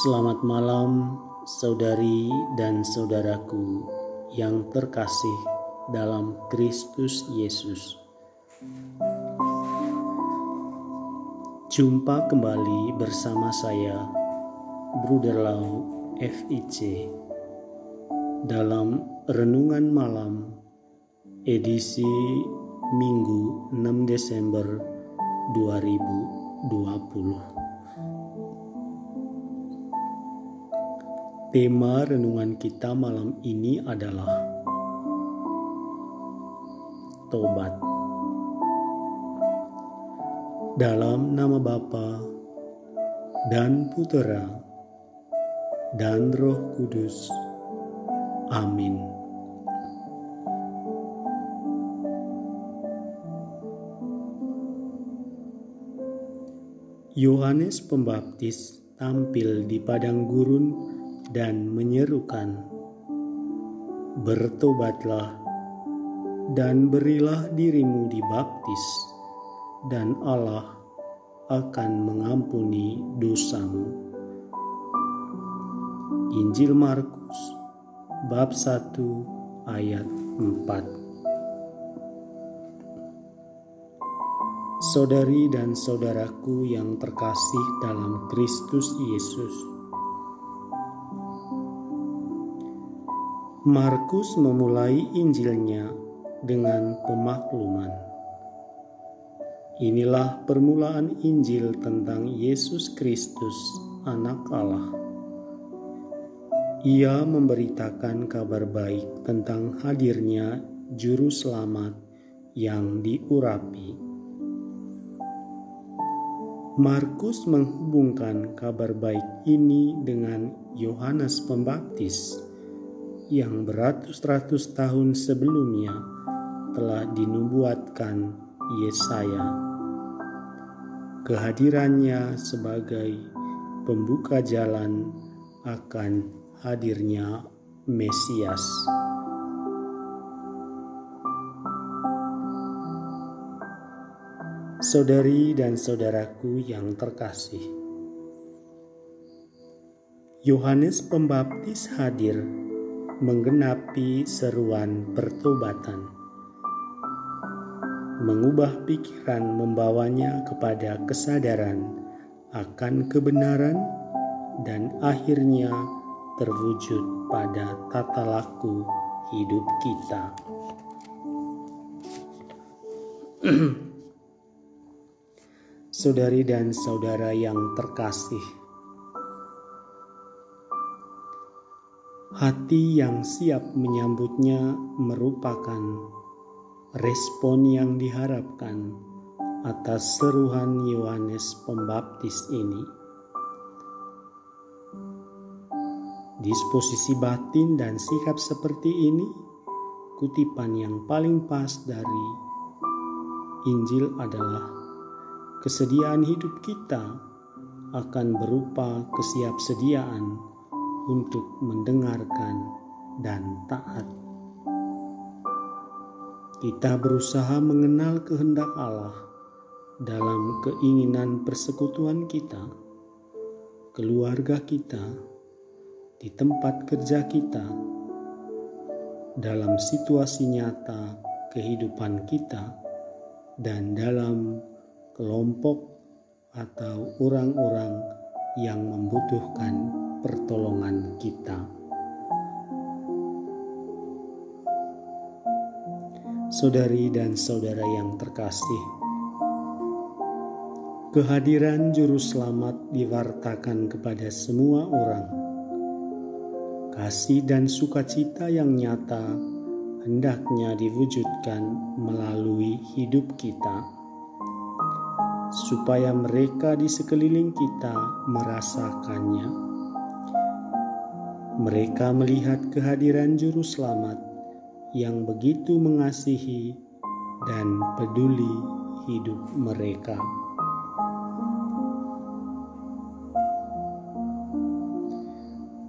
Selamat malam, saudari dan saudaraku yang terkasih dalam Kristus Yesus. Jumpa kembali bersama saya, Bruder Lau FIC, dalam Renungan Malam edisi Minggu 6 Desember 2020. Tema renungan kita malam ini adalah Tobat. Dalam nama Bapa dan Putera dan Roh Kudus. Amin. Yohanes Pembaptis tampil di padang gurun dan menyerukan, "Bertobatlah dan berilah dirimu dibaptis, dan Allah akan mengampuni dosamu." Injil Markus bab 1 ayat 4 Saudari dan saudaraku yang terkasih dalam Kristus Yesus, Markus memulai Injilnya dengan pemakluman. Inilah permulaan Injil tentang Yesus Kristus, Anak Allah. Ia memberitakan kabar baik tentang hadirnya Juru Selamat yang diurapi. Markus menghubungkan kabar baik ini dengan Yohanes Pembaptis yang beratus-ratus tahun sebelumnya telah dinubuatkan Yesaya. Kehadirannya sebagai pembuka jalan akan hadirnya Mesias. Saudari dan saudaraku yang terkasih, Yohanes Pembaptis hadir menggenapi seruan pertobatan. Mengubah pikiran membawanya kepada kesadaran akan kebenaran dan akhirnya terwujud pada tata laku hidup kita. Saudari dan saudara yang terkasih, Hati yang siap menyambutnya merupakan respon yang diharapkan atas seruhan Yohanes Pembaptis ini. Disposisi batin dan sikap seperti ini kutipan yang paling pas dari Injil adalah kesediaan hidup kita akan berupa kesiapsediaan untuk mendengarkan dan taat. Kita berusaha mengenal kehendak Allah dalam keinginan persekutuan kita, keluarga kita, di tempat kerja kita, dalam situasi nyata kehidupan kita, dan dalam kelompok atau orang-orang yang membutuhkan pertolongan kita. Saudari dan saudara yang terkasih, kehadiran Juru Selamat diwartakan kepada semua orang. Kasih dan sukacita yang nyata hendaknya diwujudkan melalui hidup kita supaya mereka di sekeliling kita merasakannya mereka melihat kehadiran Juru Selamat yang begitu mengasihi dan peduli hidup mereka.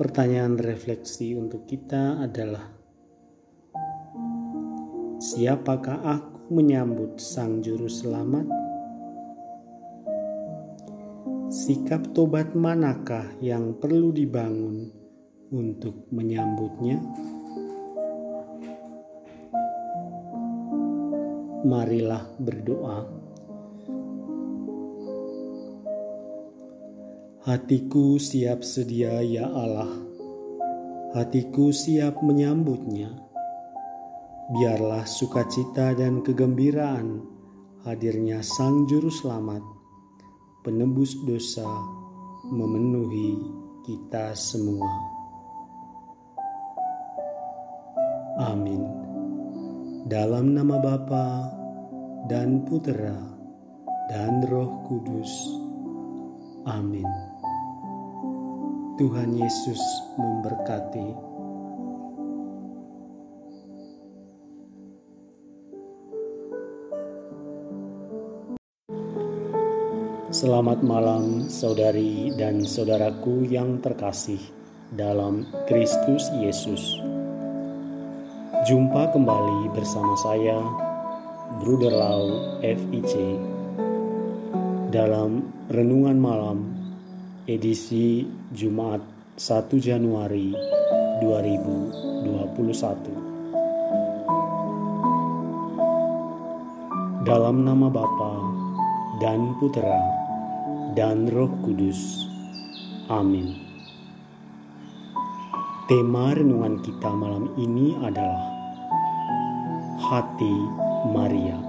Pertanyaan refleksi untuk kita adalah: Siapakah aku menyambut Sang Juru Selamat? sikap tobat manakah yang perlu dibangun untuk menyambutnya? Marilah berdoa. Hatiku siap sedia, ya Allah. Hatiku siap menyambutnya. Biarlah sukacita dan kegembiraan hadirnya Sang Juru Selamat, penebus dosa, memenuhi kita semua. Amin. Dalam nama Bapa dan Putera dan Roh Kudus. Amin. Tuhan Yesus memberkati. Selamat malam, saudari dan saudaraku yang terkasih dalam Kristus Yesus. Jumpa kembali bersama saya, Bruder Lau FIC, dalam Renungan Malam edisi Jumat 1 Januari 2021. Dalam nama Bapa dan Putera dan Roh Kudus. Amin. Tema renungan kita malam ini adalah hati Maria.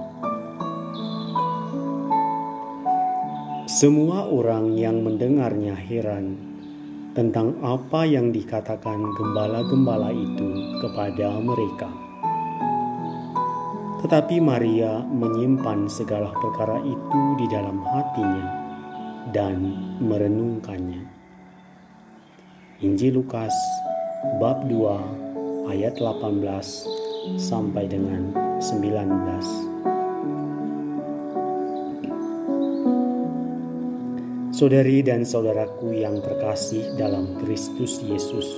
Semua orang yang mendengarnya heran tentang apa yang dikatakan gembala-gembala itu kepada mereka. Tetapi Maria menyimpan segala perkara itu di dalam hatinya dan merenungkannya. Injil Lukas bab 2 ayat 18 sampai dengan 19. Saudari dan saudaraku yang terkasih dalam Kristus Yesus.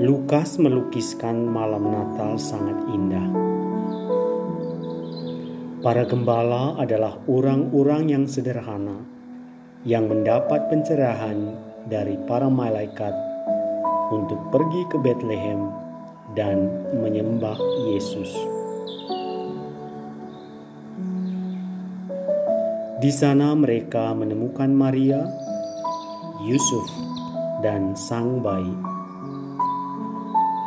Lukas melukiskan malam Natal sangat indah. Para gembala adalah orang-orang yang sederhana yang mendapat pencerahan dari para malaikat untuk pergi ke Bethlehem dan menyembah Yesus. Di sana mereka menemukan Maria, Yusuf, dan sang bayi.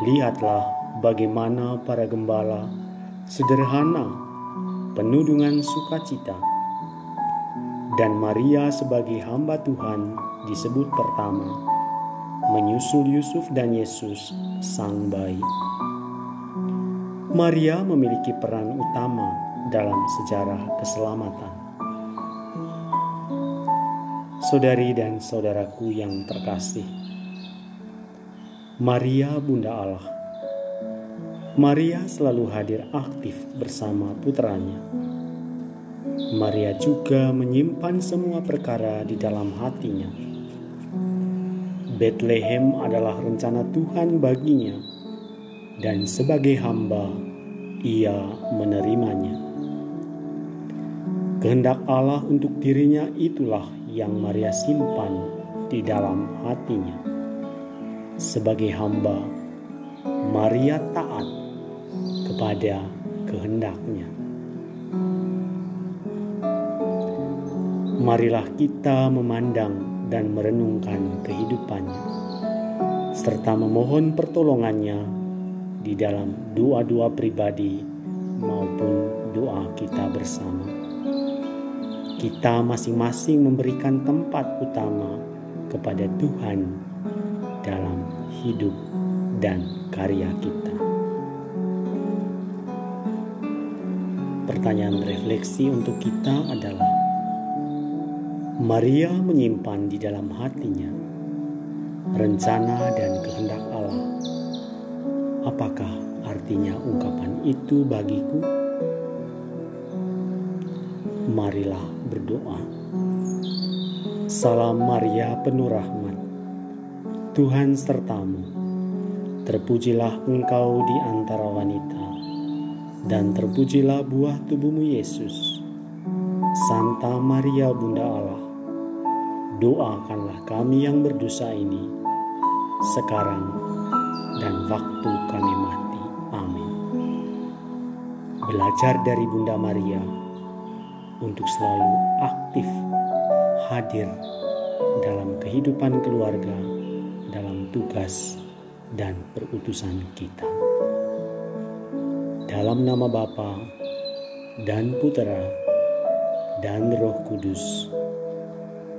Lihatlah bagaimana para gembala sederhana, penuh dengan sukacita. Dan Maria sebagai hamba Tuhan disebut pertama, menyusul Yusuf dan Yesus sang bayi. Maria memiliki peran utama dalam sejarah keselamatan. Saudari dan saudaraku yang terkasih, Maria Bunda Allah. Maria selalu hadir aktif bersama putranya. Maria juga menyimpan semua perkara di dalam hatinya Bethlehem adalah rencana Tuhan baginya, dan sebagai hamba ia menerimanya. Kehendak Allah untuk dirinya itulah yang Maria simpan di dalam hatinya. Sebagai hamba, Maria taat kepada kehendaknya. Marilah kita memandang dan merenungkan kehidupannya, serta memohon pertolongannya di dalam doa-doa pribadi maupun doa kita bersama. Kita masing-masing memberikan tempat utama kepada Tuhan dalam hidup dan karya kita. Pertanyaan refleksi untuk kita adalah Maria menyimpan di dalam hatinya rencana dan kehendak Allah. Apakah artinya ungkapan itu bagiku? Marilah berdoa. Salam Maria penuh rahmat. Tuhan sertamu. Terpujilah engkau di antara wanita dan terpujilah buah tubuhmu Yesus. Santa Maria Bunda Allah doakanlah kami yang berdosa ini, sekarang dan waktu kami mati. Amin. Belajar dari Bunda Maria untuk selalu aktif hadir dalam kehidupan keluarga, dalam tugas dan perutusan kita. Dalam nama Bapa dan Putera dan Roh Kudus.